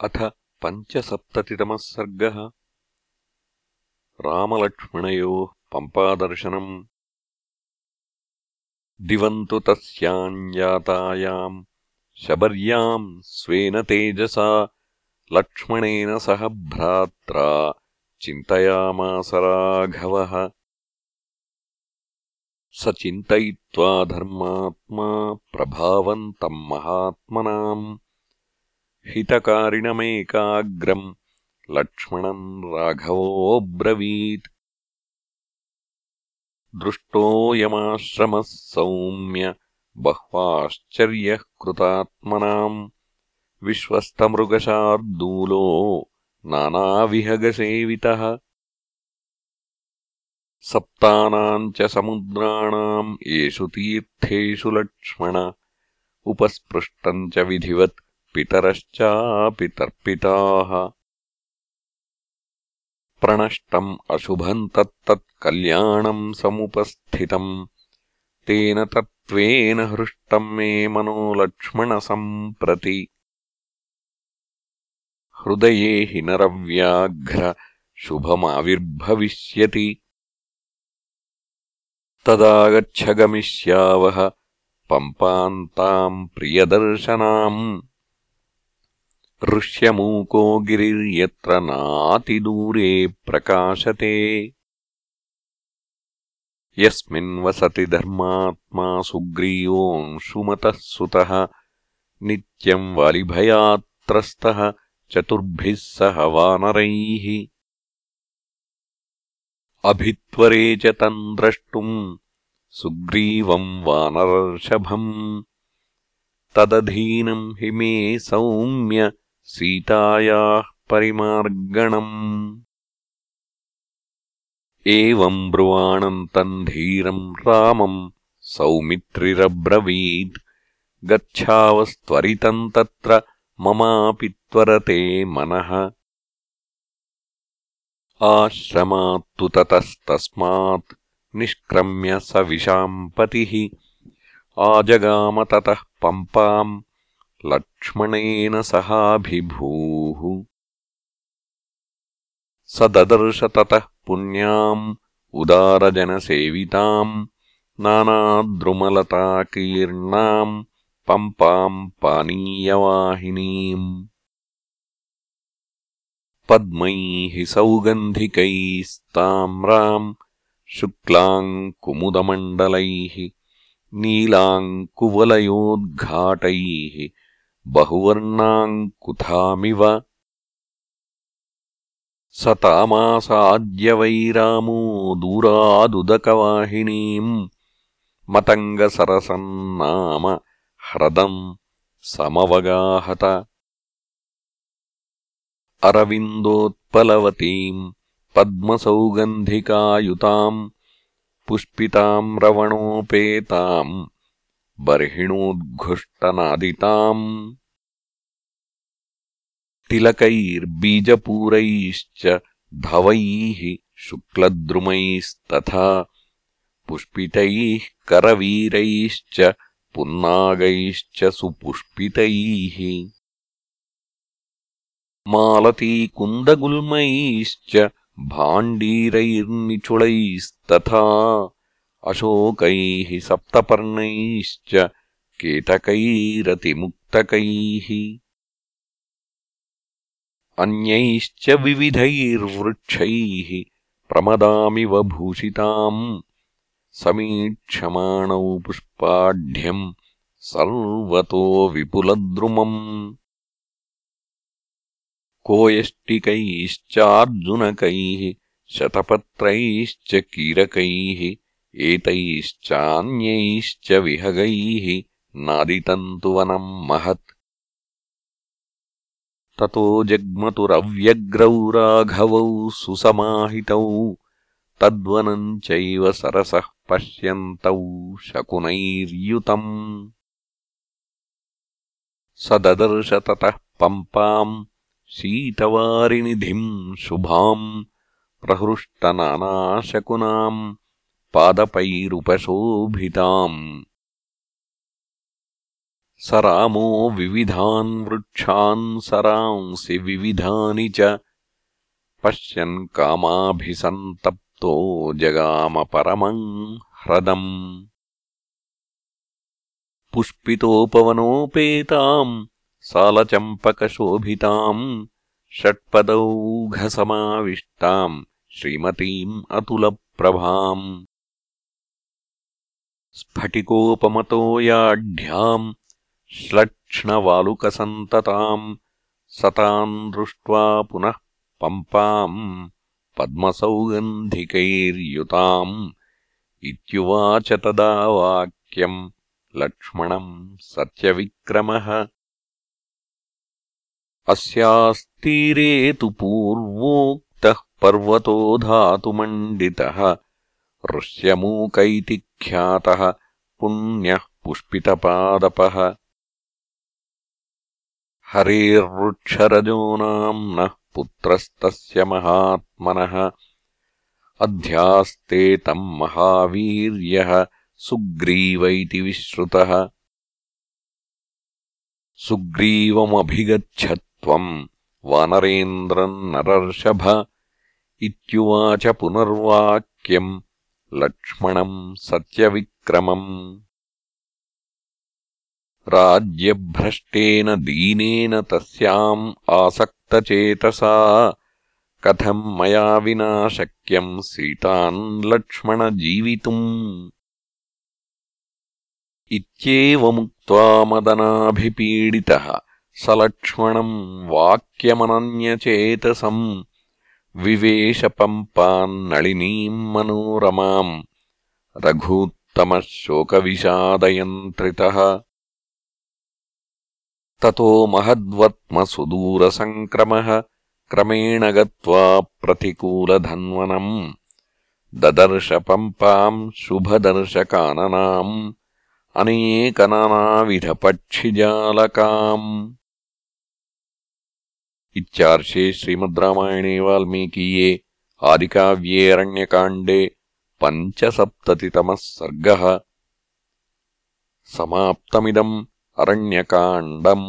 अथ पञ्चसप्ततितमः सर्गः। रामलक्ष्मणयोः पम्पादर्शनम्। दिवन्तु तस्याम् जातायाम् शबर्याम् स्वेन तेजसा लक्ष्मणेन सह भ्रात्रा चिन्तयामास राघवः। स चिन्तयित्वा धर्मात्मा प्रभावन्तम् महात्मनाम् हितकारिणमेकाग्रम् लक्ष्मणम् राघवोऽब्रवीत्। दृष्टोऽयमाश्रमः सौम्य बह्वाश्चर्यः कृतात्मनाम् विश्वस्तमृगशार्दूलो नानाविहगसेवितः। सप्तानाम् च समुद्राणाम् येषु तीर्थेषु लक्ष्मण। उपस्पृष्टम् च विधिवत् पितरश्चापि तर्पिताः प्रणष्टम् अशुभम् तत्तत्कल्याणम् समुपस्थितम्। तेन तत्त्वेन हृष्टम् मे मनो लक्ष्मणसम्प्रति हृदये हि नरव्याघ्र शुभमाविर्भविष्यति। तदागच्छ गमिष्यावः पम्पान्ताम् प्रियदर्शनाम् ऋष्यमूको गिरिर्यत्र नातिदूरे प्रकाशते। यस्मिन्वसति धर्मात्मा सुग्रीवोऽंशुमतः सुतः नित्यम् वालिभयात्रस्तः चतुर्भिः सह वानरैः। अभित्वरे च तम् द्रष्टुम् सुग्रीवम् वानरर्षभम्। तदधीनम् हि मे सौम्य सीतायाः परिमार्गणम्। एवम् ब्रुवाणम् तम् धीरम् रामम् सौमित्रिरब्रवीत्। गच्छावस्त्वरितम् तत्र ममापि त्वरते मनः। आश्रमात्तु ततस्तस्मात् निष्क्रम्य स विशाम्पतिः। आजगाम ततः पम्पाम् लक्ष्मणेन सहाभिभूः। स ददर्श ततः पुण्याम् उदारजनसेविताम् नानाद्रुमलताकीर्णाम् पम्पाम् पानीयवाहिनीम्। पद्मैः सौगन्धिकैस्ताम्राम् शुक्लाम् कुमुदमण्डलैः नीलाङ्कुवलयोद्घाटैः बहुवर्णाङ्कुथामिव स तामासाद्यवैरामो दूरादुदकवाहिनीम्। मतङ्गसरसम् नाम ह्रदम् समवगाहत। अरविन्दोत्पलवतीम् पद्मसौगन्धिकायुताम् पुष्पिताम् रवणोपेताम् बर्हिणोद्घुष्टनादिताम्। तिलकैर्बीजपूरैश्च धवैः शुक्लद्रुमैस्तथा पुष्पितैः करवीरैश्च पुन्नागैश्च सुपुष्पितैः। मालतीकुन्दगुल्मैश्च भाण्डीरैर्निचुलैस्तथा अशोकैः सप्तपर्णैश्च केतकैरतिमुक्तकैः अन्यैश्च विविधैर्वृक्षैः प्रमदामिव भूषिताम् समीक्षमाणौ पुष्पाढ्यम् सर्वतो विपुलद्रुमम्। कोयष्टिकैश्चार्जुनकैः शतपत्रैश्च कीरकैः एतैश्चान्यैश्च विहगैः नादितन्तुवनम् महत्। ततो जग्मतुरव्यग्रौ राघवौ सुसमाहितौ तद्वनम् चैव सरसः पश्यन्तौ शकुनैर्युतम्। स ददर्श ततः पम्पाम् शीतवारिनिधिम् शुभाम् प्रहृष्टनानाशकुनाम् पादपैरुपशोभिताम्। स रामो विविधान् वृक्षान् सरांसि विविधानि च। पश्यन् कामाभिसन्तप्तो जगामपरमम् ह्रदम्। पुष्पितोपवनोपेताम् सालचम्पकशोभिताम् षट्पदौघसमाविष्टाम् श्रीमतीम् अतुलप्रभाम् स्फटिकोपमतो याढ्याम् श्लक्ष्णवालुकसन्तताम् सताम् दृष्ट्वा पुनः पम्पाम् पद्मसौगन्धिकैर्युताम् इत्युवाच तदा वाक्यम् लक्ष्मणम् सत्यविक्रमः। अस्यास्तीरे तु पूर्वोक्तः पर्वतो धातुमण्डितः ऋष्यमूक इति ख्यातः पुण्यः पुष्पितपादपः। हरेर्वृक्षरजो नाम्नः पुत्रस्तस्य महात्मनः। अध्यास्ते तम् महावीर्यः सुग्रीव इति विश्रुतः। सुग्रीवमभिगच्छत्वम् वानरेन्द्रम् नरर्षभ। इत्युवाच पुनर्वाक्यम् लक्ष्मणम् सत्यविक्रमम् राज्यभ्रष्टेन दीनेन तस्याम् आसक्तचेतसा। कथम् मया विना शक्यम् सीतान् लक्ष्मणजीवितुम्। इत्येवमुक्त्वा मदनाभिपीडितः। स लक्ष्मणम् वाक्यमनन्यचेतसम् विवेशपम्पान्नळिनीम् मनोरमाम् रघूत्तमः शोकविषादयन्त्रितः ततो महद्वत्मसुदूरसङ्क्रमः क्रमेण गत्वा प्रतिकूलधन्वनम्। ददर्शपम्पाम् शुभदर्शकाननाम्। अनेकनानाविधपक्षिजालकाम् ఇర్షే శ్రీమద్్రామాయణే వాల్మీకీయే ఆదికావ్యే అరణ్యకాండే పంచసప్తతితమः సర్గः సమాప్తమిదం అరణ్యకాండం